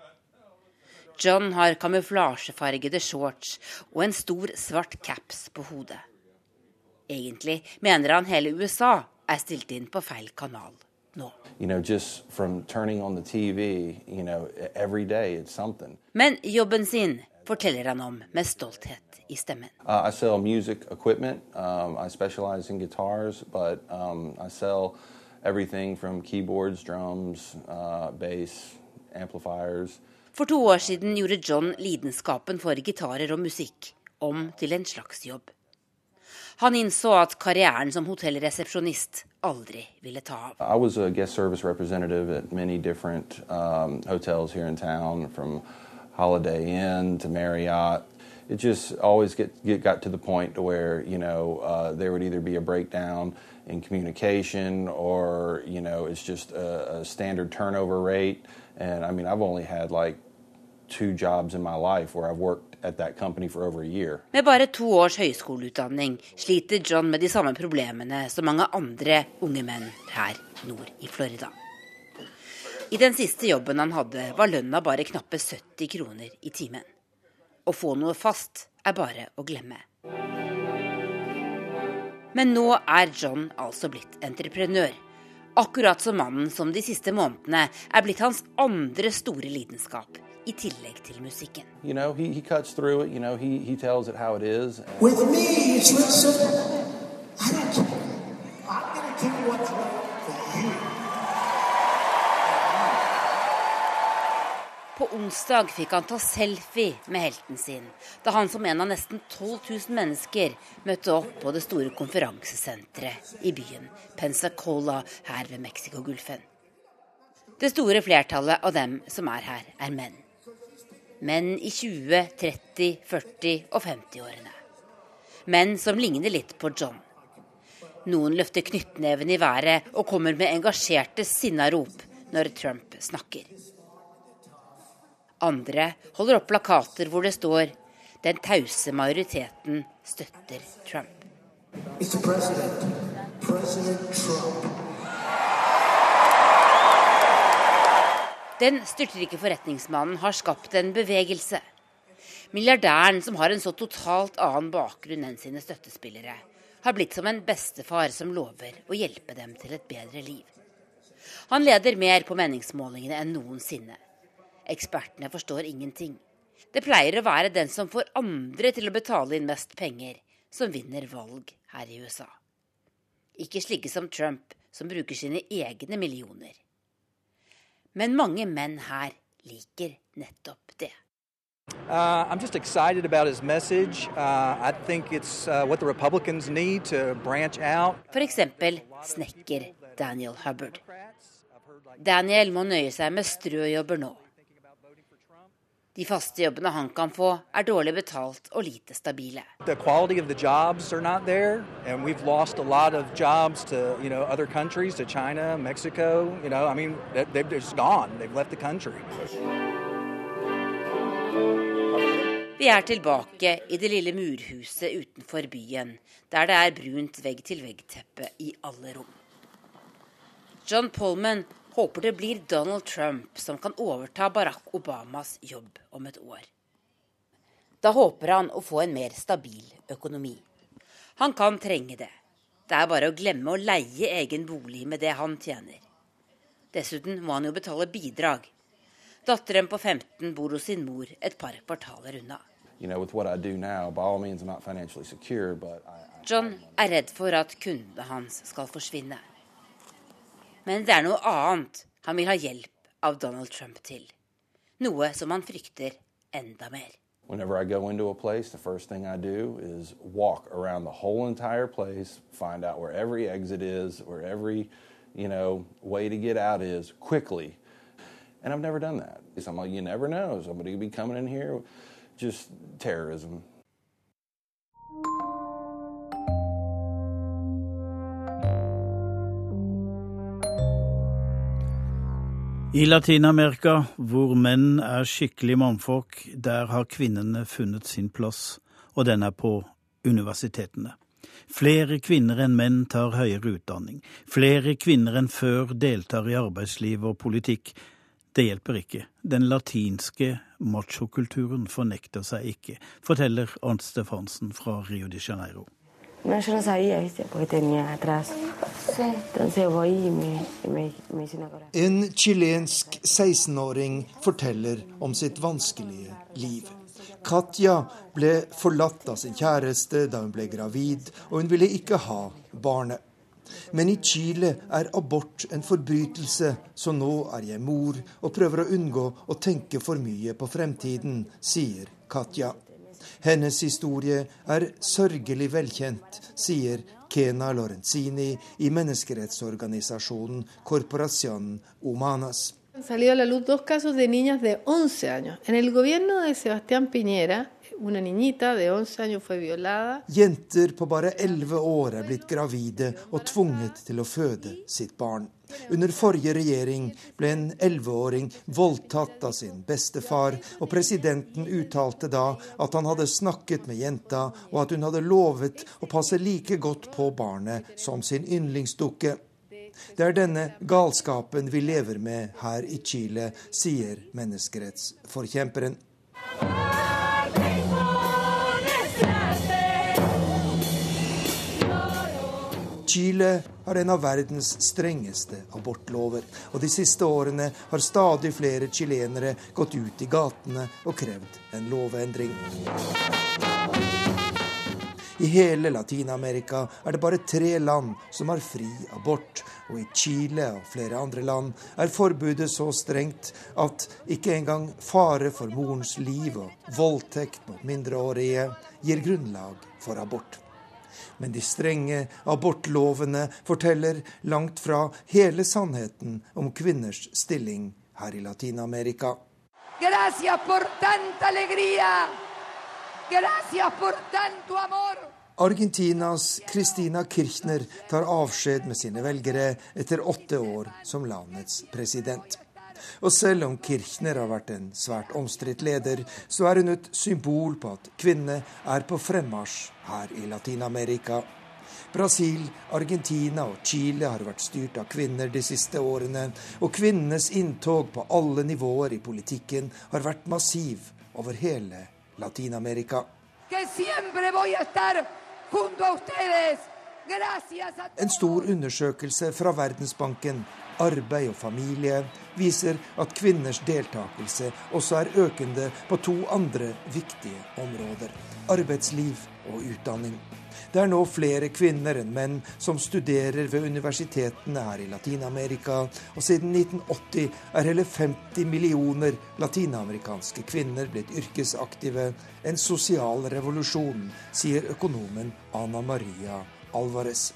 N: John har kamuflasjefargede shorts og en stor, svart caps på hodet. Egentlig mener han hele USA er stilt inn på feil kanal. nå.
O: You know, TV, you know,
N: Men jobben sin forteller han om med stolthet i stemmen.
O: Uh, I sell music equipment. Um, I specialize in guitars, but um, I sell everything from keyboards, drums, uh, bass, amplifiers.
N: For to år siden gjorde John lidenskapen for gitarer og musikk om til en slags jobb. Han innså at karrieren som hotellresepsjonist aldri ville ta av.
O: I was a guest um, Holiday Inn to Marriott. It just always get, get got to the point where you know uh, there would either be a breakdown in communication or you know it's just a, a standard turnover rate. And I mean, I've only had like two jobs in my life where I've worked
N: Med bare to års høyskoleutdanning sliter John med de samme problemene som mange andre unge menn her nord i Florida. I den siste jobben han hadde, var lønna bare knappe 70 kroner i timen. Å få noe fast er bare å glemme. Men nå er John altså blitt entreprenør. Akkurat som mannen som de siste månedene er blitt hans andre store lidenskap i tillegg til musikken. You know, he, he it, you know, he, he På onsdag fikk han ta selfie med helten sin, da han som en av nesten 12 000 mennesker møtte opp på det store konferansesenteret i byen Pensacola her ved Mexicogolfen. Det store flertallet av dem som er her, er menn menn i 20-, 30-, 40- og 50-årene. Menn som ligner litt på John. Noen løfter knyttneven i været og kommer med engasjerte sinnarop når Trump snakker. Andre holder opp plakater hvor det står 'Den tause majoriteten støtter Trump'. President, President Trump Den styrtrike forretningsmannen har skapt en bevegelse. Milliardæren, som har en så totalt annen bakgrunn enn sine støttespillere, har blitt som en bestefar som lover å hjelpe dem til et bedre liv. Han leder mer på meningsmålingene enn noensinne. Ekspertene forstår ingenting. Det pleier å være den som får andre til å betale inn mest penger, som vinner valg her i USA. Ikke slike som Trump, som bruker sine egne millioner. Men mange menn her liker nettopp det. Uh, I'm just excited about his message. Uh, I think it's uh, what the Republicans need to branch out. For eksempel snekker Daniel Hubbard. Daniel må nøye seg med strøjobber nå. De faste jobbene han kan få, er dårlig betalt og lite stabile. The quality of the jobs are not there, and we've lost a lot of jobs to you know countries, to China, Mexico. You know, I mean, they've just gone. They've left the country. Vi er tilbake i det lille murhuset utenfor byen, der det er brunt vegg-til-vegg-teppe i alle rom. John Polman håper det blir Donald Trump som kan overta Barack Obamas jobb om et år. Da håper han å få en mer stabil økonomi. Han kan trenge det. Det er bare å glemme å leie egen bolig med det han tjener. Dessuten må han jo betale bidrag. Datteren på 15 bor hos sin mor et par kvartaler unna. John er redd for at kundene hans skal forsvinne. Men det er noe annet han vil ha hjelp av Donald Trump til. Noe som han frykter enda mer. Whenever I go into a place, the first thing I do is walk around the whole entire place, find out where every exit is, where every, you know, way to get out is quickly. And I've never done that. I'm like, you never know. Somebody could be coming in here, just terrorism.
A: I Latin-Amerika, hvor menn er skikkelig mannfolk, der har kvinnene funnet sin plass, og den er på universitetene. Flere kvinner enn menn tar høyere utdanning. Flere kvinner enn før deltar i arbeidsliv og politikk. Det hjelper ikke. Den latinske machokulturen fornekter seg ikke, forteller Arnt Stefansen fra Rio de Janeiro.
P: No, yo no sabía, ¿viste? Porque tenía atrás. Entonces voy y me, me, me hice una corazón.
Q: En chilensk 16-åring forteller om sitt vanskelige liv. Katja ble forlatt av sin kjæreste da hun ble gravid, og hun ville ikke ha barnet. Men i Chile er abort en forbrytelse, så nå er jeg mor og prøver å unngå å tenke for mye på fremtiden, sier Katja. Hennes historie er sørgelig velkjent, sier Kena Lorenzini i menneskerettsorganisasjonen Corporación Humanas.
R: salido a la luz dos casos de niñas de 11 años. En el gobierno de Sebastián Piñera, una niñita de 11 años fue violada.
Q: Jenter på bare 11 år er blitt gravide og tvunget til å føde sitt barn. Under forrige regjering ble en 11-åring voldtatt av sin bestefar, og presidenten uttalte da at han hadde snakket med jenta, og at hun hadde lovet å passe like godt på barnet som sin yndlingsdukke. Det er denne galskapen vi lever med her i Chile, sier menneskerettsforkjemperen. Chile har en av verdens strengeste abortlover, og de siste årene har stadig flere chilenere gått ut i gatene og krevd en lovendring. I hele Latin-Amerika er det bare tre land som har fri abort, og i Chile og flere andre land er forbudet så strengt at ikke engang fare for morens liv og voldtekt mot mindreårige gir grunnlag for abort. Men de strenge abortlovene forteller langt fra hele sannheten om kvinners stilling her i Latin-Amerika. Argentinas Christina Kirchner tar avskjed med sine velgere etter åtte år som landets president. Og selv om Kirchner har vært en svært omstridt leder, så er hun et symbol på at kvinner er på fremmarsj her i Latin-Amerika. Brasil, Argentina og Chile har vært styrt av kvinner de siste årene, og kvinnenes inntog på alle nivåer i politikken har vært massiv over hele Latin-Amerika. En stor undersøkelse fra Verdensbanken, Arbeid og familie, viser at kvinners deltakelse også er økende på to andre viktige områder arbeidsliv og utdanning. Det er nå flere kvinner enn menn som studerer ved universitetene her i Latin-Amerika, og siden 1980 er hele 50 millioner latinamerikanske kvinner blitt yrkesaktive. En sosial revolusjon, sier økonomen Ana Maria Alvarez.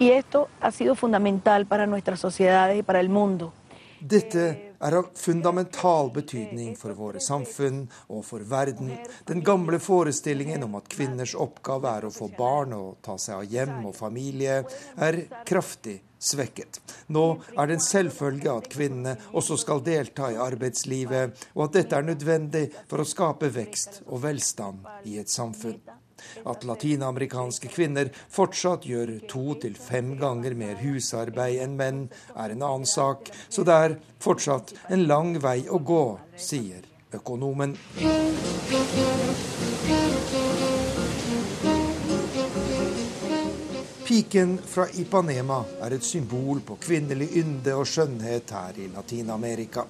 S: Y esto ha sido fundamental para nuestras sociedades y para el mundo.
Q: Dette er av fundamental betydning for våre samfunn og for verden. Den gamle forestillingen om at kvinners oppgave er å få barn og ta seg av hjem og familie, er kraftig svekket. Nå er det en selvfølge at kvinnene også skal delta i arbeidslivet, og at dette er nødvendig for å skape vekst og velstand i et samfunn. At latinamerikanske kvinner fortsatt gjør to til fem ganger mer husarbeid enn menn, er en annen sak, så det er fortsatt en lang vei å gå, sier økonomen. Piken fra Ipanema er et symbol på kvinnelig ynde og skjønnhet her i Latin-Amerika.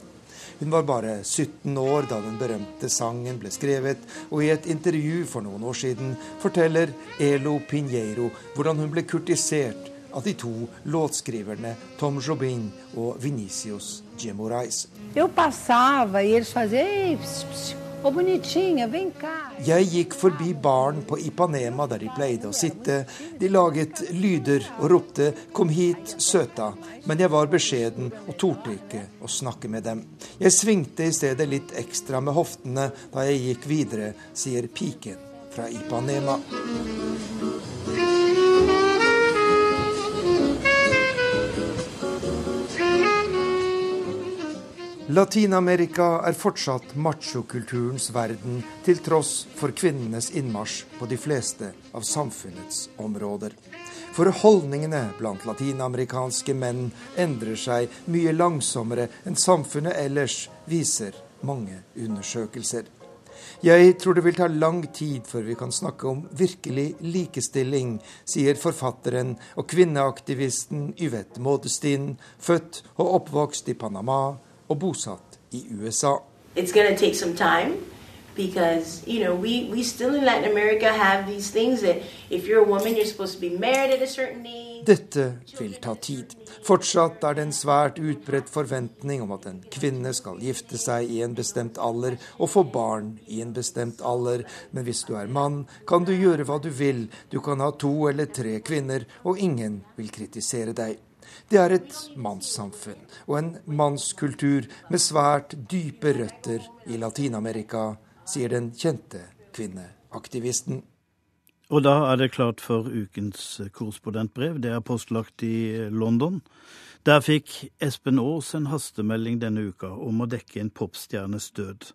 Q: Hun var bare 17 år da den berømte sangen ble skrevet, og i et intervju for noen år siden forteller Elo Pinheiro hvordan hun ble kurtisert av de to låtskriverne Tom Jobin og Venicius Gemorais.
S: Jeg passava og de faziam,
Q: Jeg gikk forbi baren på Ipanema der de pleide å sitte. De laget lyder og ropte 'kom hit, søta', men jeg var beskjeden og torde ikke å snakke med dem. Jeg svingte i stedet litt ekstra med hoftene da jeg gikk videre, sier piken fra Ipanema. Latin-Amerika er fortsatt machokulturens verden, til tross for kvinnenes innmarsj på de fleste av samfunnets områder. For holdningene blant latinamerikanske menn endrer seg mye langsommere enn samfunnet ellers, viser mange undersøkelser. Jeg tror det vil ta lang tid før vi kan snakke om virkelig likestilling, sier forfatteren og kvinneaktivisten Yvette Modestin, født og oppvokst i Panama og bosatt i USA.
T: It's gonna take some time because you know we we still in Latin America have these things that if you're a woman you're supposed to be married at a certain age.
Q: Dette vil ta tid. Fortsatt er det en svært utbredt forventning om at en kvinne skal gifte seg i en bestemt alder og få barn i en bestemt alder. Men hvis du er mann, kan du gjøre hva du vil. Du kan ha to eller tre kvinner, og ingen vil kritisere deg. Det er et mannssamfunn og en mannskultur med svært dype røtter i Latin-Amerika, sier den kjente kvinneaktivisten.
A: Og da er det klart for ukens korrespondentbrev. Det er postlagt i London. Der fikk Espen Aas en hastemelding denne uka om å dekke en popstjernes død.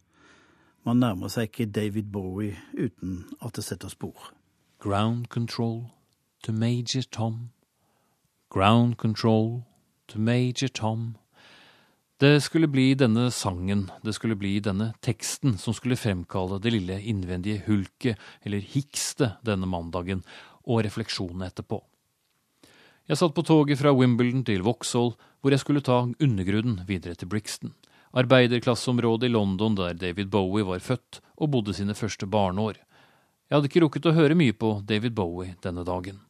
A: Man nærmer seg ikke David Bowie uten at det setter spor.
U: Ground control to Major Tom. Ground control to Major Tom. Det skulle bli denne sangen, det skulle bli denne teksten, som skulle fremkalle det lille innvendige hulket, eller hikste, denne mandagen, og refleksjonene etterpå. Jeg satt på toget fra Wimbledon til Vauxhall, hvor jeg skulle ta undergrunnen videre til Brixton, arbeiderklasseområdet i London der David Bowie var født og bodde sine første barneår. Jeg hadde ikke rukket å høre mye på David Bowie denne dagen.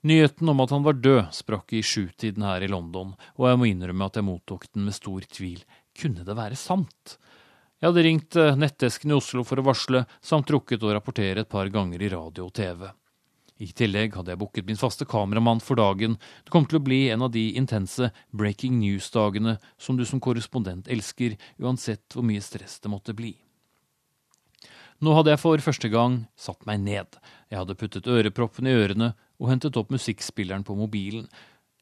U: Nyheten om at han var død, sprakk i sjutiden her i London, og jeg må innrømme at jeg mottok den med stor tvil. Kunne det være sant? Jeg hadde ringt eh, nettdesken i Oslo for å varsle, samt rukket å rapportere et par ganger i radio og TV. I tillegg hadde jeg booket min faste kameramann for dagen. Det kom til å bli en av de intense breaking news-dagene som du som korrespondent elsker, uansett hvor mye stress det måtte bli. Nå hadde jeg for første gang satt meg ned. Jeg hadde puttet øreproppen i ørene og hentet opp musikkspilleren på mobilen.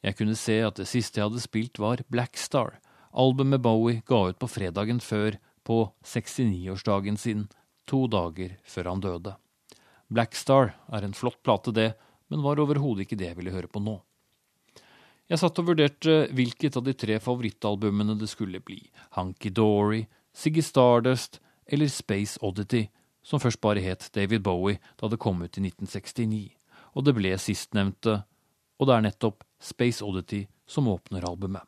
U: Jeg kunne se at det siste jeg hadde spilt, var Black Star, albumet Bowie ga ut på fredagen før, på 69-årsdagen sin, to dager før han døde. Black Star er en flott plate, det, men var overhodet ikke det jeg ville høre på nå. Jeg satt og vurderte hvilket av de tre favorittalbumene det skulle bli, Hunky Dory, Siggy Stardust eller Space Oddity, som først bare het David Bowie da det kom ut i 1969 og det ble sistnevnte, og det er nettopp Space Oddity som åpner albumet.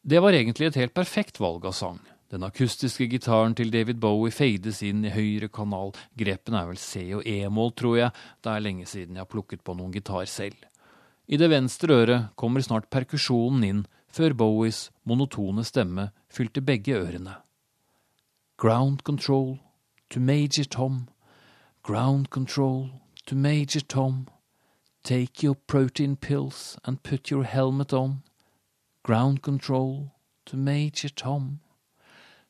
U: Det var egentlig et helt perfekt valg av sang. Den akustiske gitaren til David Bowie fades inn i høyre kanal, grepene er vel C og E-mål, tror jeg, det er lenge siden jeg har plukket på noen gitar selv. I det venstre øret kommer snart perkusjonen inn, før Bowies monotone stemme fylte begge ørene. Ground control to Major Tom, ground control to Major Tom. Take your protein pills and put your helmet on. Ground control to Major Tom.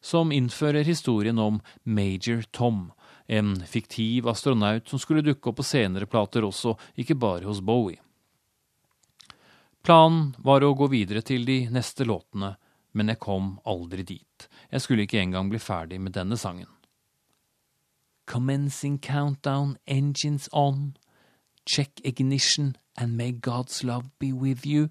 U: Som innfører historien om Major Tom, en fiktiv astronaut som skulle dukke opp på senere plater også, ikke bare hos Bowie. Planen var å gå videre til de neste låtene, men jeg kom aldri dit. Jeg skulle ikke engang bli ferdig med denne sangen. Commencing countdown, engines on. Check ignition and may God's love be with you.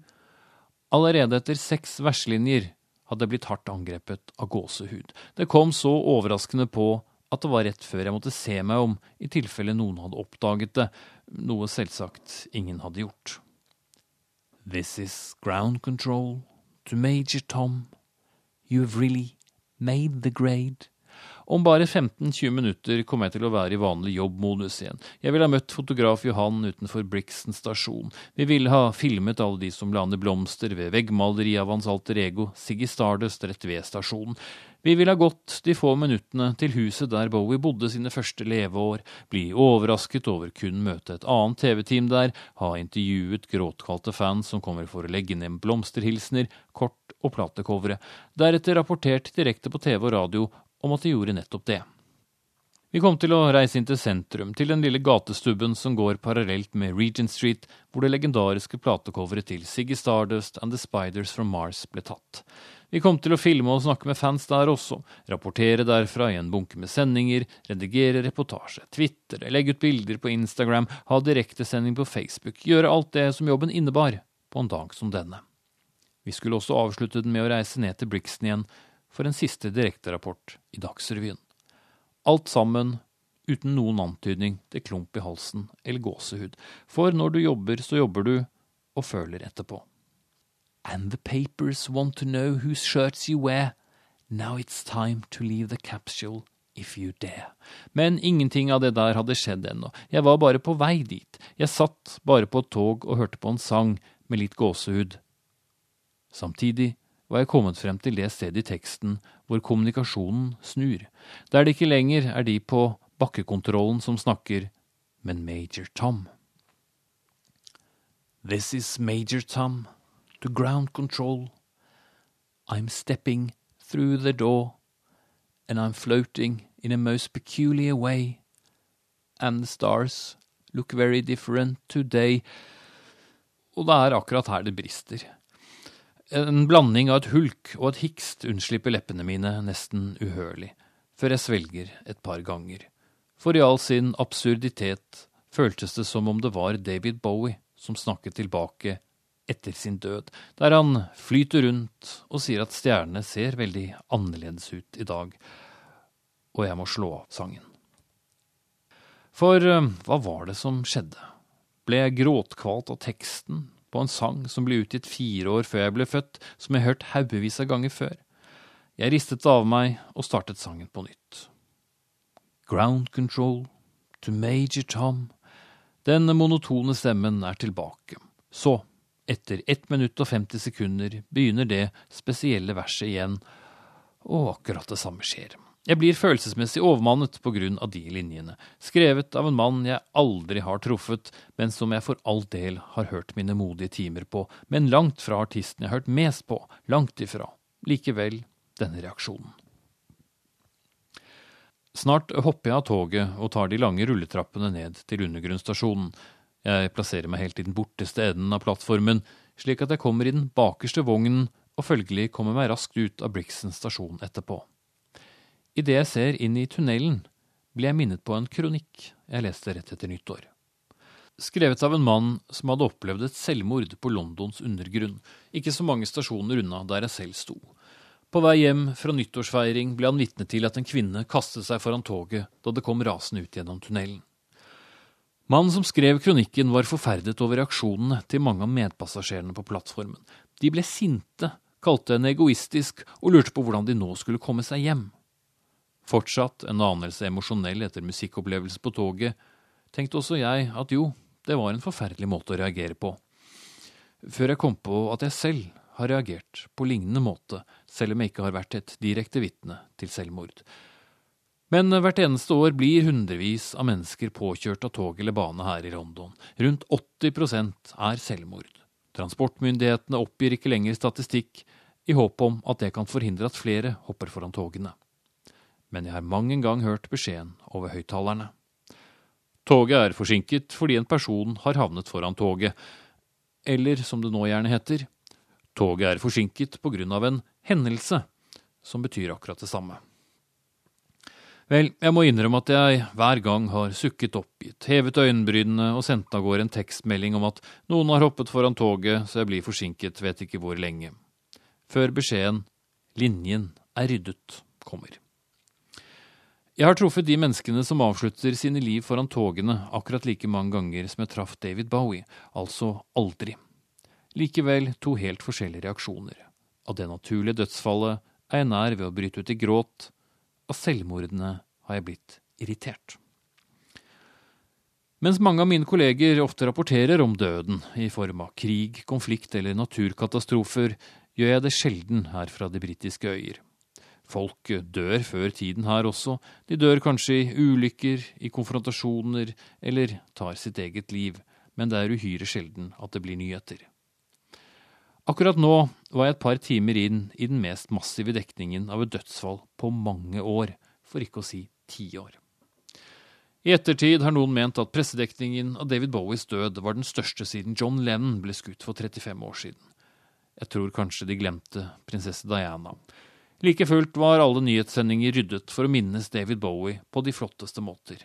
U: Allerede etter seks verslinjer hadde jeg blitt hardt angrepet av gåsehud. Det kom så overraskende på at det var rett før jeg måtte se meg om i tilfelle noen hadde oppdaget det, noe selvsagt ingen hadde gjort. This is ground control to Major Tom. You've really made the grade. Om bare 15-20 minutter kommer jeg til å være i vanlig jobbmodus igjen. Jeg ville ha møtt fotograf Johan utenfor Brixton stasjon. Vi ville ha filmet alle de som la ned blomster ved veggmaleriet av hans alter ego, Siggy Stardust, rett ved stasjonen. Vi ville ha gått de få minuttene til huset der Bowie bodde sine første leveår, bli overrasket over kun møte et annet TV-team der, ha intervjuet gråtkalte fans som kommer for å legge ned blomsterhilsener, kort og platecovere, deretter rapportert direkte på TV og radio om at de gjorde nettopp det. Vi kom til å reise inn til sentrum, til den lille gatestubben som går parallelt med Regent Street, hvor det legendariske platecoveret til Siggy Stardust and The Spiders from Mars ble tatt. Vi kom til å filme og snakke med fans der også, rapportere derfra i en bunke med sendinger, redigere reportasje, twitre, legge ut bilder på Instagram, ha direktesending på Facebook, gjøre alt det som jobben innebar på en dag som denne. Vi skulle også avslutte den med å reise ned til Brixton igjen for en siste direkterapport i Dagsrevyen. Alt sammen uten noen antydning til klump i halsen eller gåsehud. For når du jobber, så jobber du, og føler etterpå. And the papers want to know whose shirts you wear. Now it's time to leave the capsule if you dare. Men ingenting av det der hadde skjedd ennå. Jeg var bare på vei dit. Jeg satt bare på et tog og hørte på en sang med litt gåsehud. Samtidig var jeg kommet frem til det stedet i teksten hvor kommunikasjonen snur, der det ikke lenger er de på bakkekontrollen som snakker, men Major Tom. This is Major Tom to ground control. I'm stepping through the door, and I'm floating in a most peculiar way. And the stars look very different today. Og det er akkurat her det brister. En blanding av et hulk og et hikst unnslipper leppene mine nesten uhørlig, før jeg svelger et par ganger. For i all sin absurditet føltes det som om det var David Bowie som snakket tilbake etter sin død, der han flyter rundt og sier at stjernene ser veldig annerledes ut i dag, og jeg må slå av sangen. For eh, hva var det som skjedde? Ble jeg gråtkvalt av teksten på en sang som ble utgitt fire år før jeg ble født, som jeg hørt haugevis av ganger før? Jeg ristet av meg og startet sangen på nytt. Ground control to Major Tom den monotone stemmen er tilbake. Så, etter 1 minutt og 50 sekunder, begynner det spesielle verset igjen, og akkurat det samme skjer. Jeg blir følelsesmessig overmannet på grunn av de linjene, skrevet av en mann jeg aldri har truffet, men som jeg for all del har hørt mine modige timer på, men langt fra artisten jeg har hørt mest på, langt ifra. Likevel denne reaksjonen. Snart hopper jeg av toget og tar de lange rulletrappene ned til undergrunnsstasjonen. Jeg plasserer meg helt i den borteste enden av plattformen, slik at jeg kommer i den bakerste vognen og følgelig kommer meg raskt ut av Brixton stasjon etterpå. Idet jeg ser inn i tunnelen, blir jeg minnet på en kronikk jeg leste rett etter nyttår. Skrevet av en mann som hadde opplevd et selvmord på Londons undergrunn, ikke så mange stasjoner unna der jeg selv sto. På vei hjem fra nyttårsfeiring ble han vitne til at en kvinne kastet seg foran toget da det kom rasende ut gjennom tunnelen. Mannen som skrev kronikken, var forferdet over reaksjonene til mange av medpassasjerene på plattformen. De ble sinte, kalte henne egoistisk og lurte på hvordan de nå skulle komme seg hjem. Fortsatt en anelse emosjonell etter musikkopplevelse på toget, tenkte også jeg at jo, det var en forferdelig måte å reagere på. Før jeg kom på at jeg selv har reagert på lignende måte, selv om jeg ikke har vært et direkte vitne til selvmord. Men hvert eneste år blir hundrevis av mennesker påkjørt av tog eller bane her i London. Rundt 80 er selvmord. Transportmyndighetene oppgir ikke lenger statistikk, i håp om at det kan forhindre at flere hopper foran togene. Men jeg har mang en gang hørt beskjeden over høyttalerne. Toget er forsinket fordi en person har havnet foran toget, eller som det nå gjerne heter, Toget er forsinket på grunn av en hendelse, som betyr akkurat det samme. Vel, jeg må innrømme at jeg hver gang har sukket oppgitt, hevet øyenbrynene og sendt av gårde en tekstmelding om at noen har hoppet foran toget, så jeg blir forsinket, vet ikke hvor lenge. Før beskjeden 'linjen er ryddet' kommer. Jeg har truffet de menneskene som avslutter sine liv foran togene akkurat like mange ganger som jeg traff David Bowie, altså aldri. Likevel to helt forskjellige reaksjoner. Av det naturlige dødsfallet er jeg nær ved å bryte ut i gråt. Av selvmordene har jeg blitt irritert. Mens mange av mine kolleger ofte rapporterer om døden i form av krig, konflikt eller naturkatastrofer, gjør jeg det sjelden her fra de britiske øyer. Folk dør før tiden her også, de dør kanskje i ulykker, i konfrontasjoner eller tar sitt eget liv, men det er uhyre sjelden at det blir nyheter. Akkurat nå var jeg et par timer inn i den mest massive dekningen av et dødsfall på mange år, for ikke å si ti år. I ettertid har noen ment at pressedekningen av David Bowies død var den største siden John Lennon ble skutt for 35 år siden. Jeg tror kanskje de glemte prinsesse Diana. Like fullt var alle nyhetssendinger ryddet for å minnes David Bowie på de flotteste måter.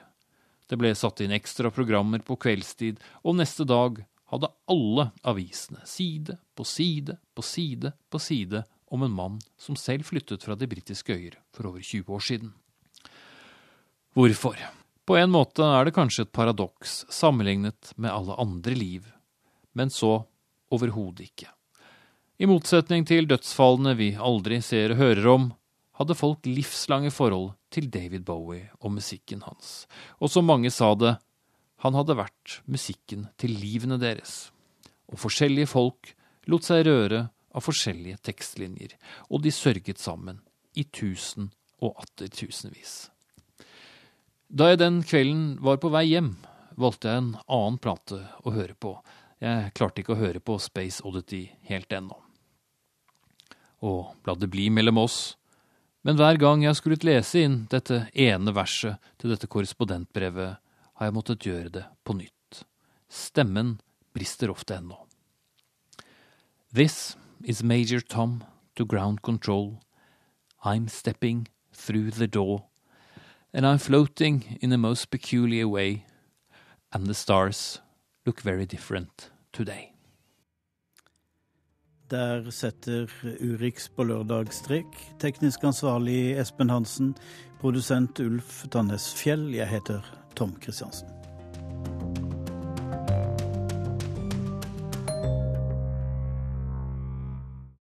U: Det ble satt inn ekstra programmer på kveldstid, og neste dag hadde alle avisene side på side på side på side om en mann som selv flyttet fra de britiske øyer for over 20 år siden. Hvorfor? På en måte er det kanskje et paradoks sammenlignet med alle andre liv, men så overhodet ikke. I motsetning til dødsfallene vi aldri ser og hører om, hadde folk livslange forhold til David Bowie og musikken hans, og som mange sa det, han hadde vært musikken til livene deres. Og forskjellige folk lot seg røre av forskjellige tekstlinjer, og de sørget sammen i tusen og atter tusenvis. Da jeg den kvelden var på vei hjem, valgte jeg en annen plate å høre på. Jeg klarte ikke å høre på Space Oddity helt ennå. Og la det bli mellom oss, men hver gang jeg skulle lese inn dette ene verset til dette korrespondentbrevet, har jeg måttet gjøre det på nytt. Stemmen brister ofte ennå. This is Major Tom to ground control. I'm stepping through the door and I'm floating in a most peculiar way, and the stars look very different today.
A: Der setter Urix på lørdag strek. Teknisk ansvarlig Espen Hansen. Produsent Ulf Tannes Fjell. Jeg heter Tom Kristiansen.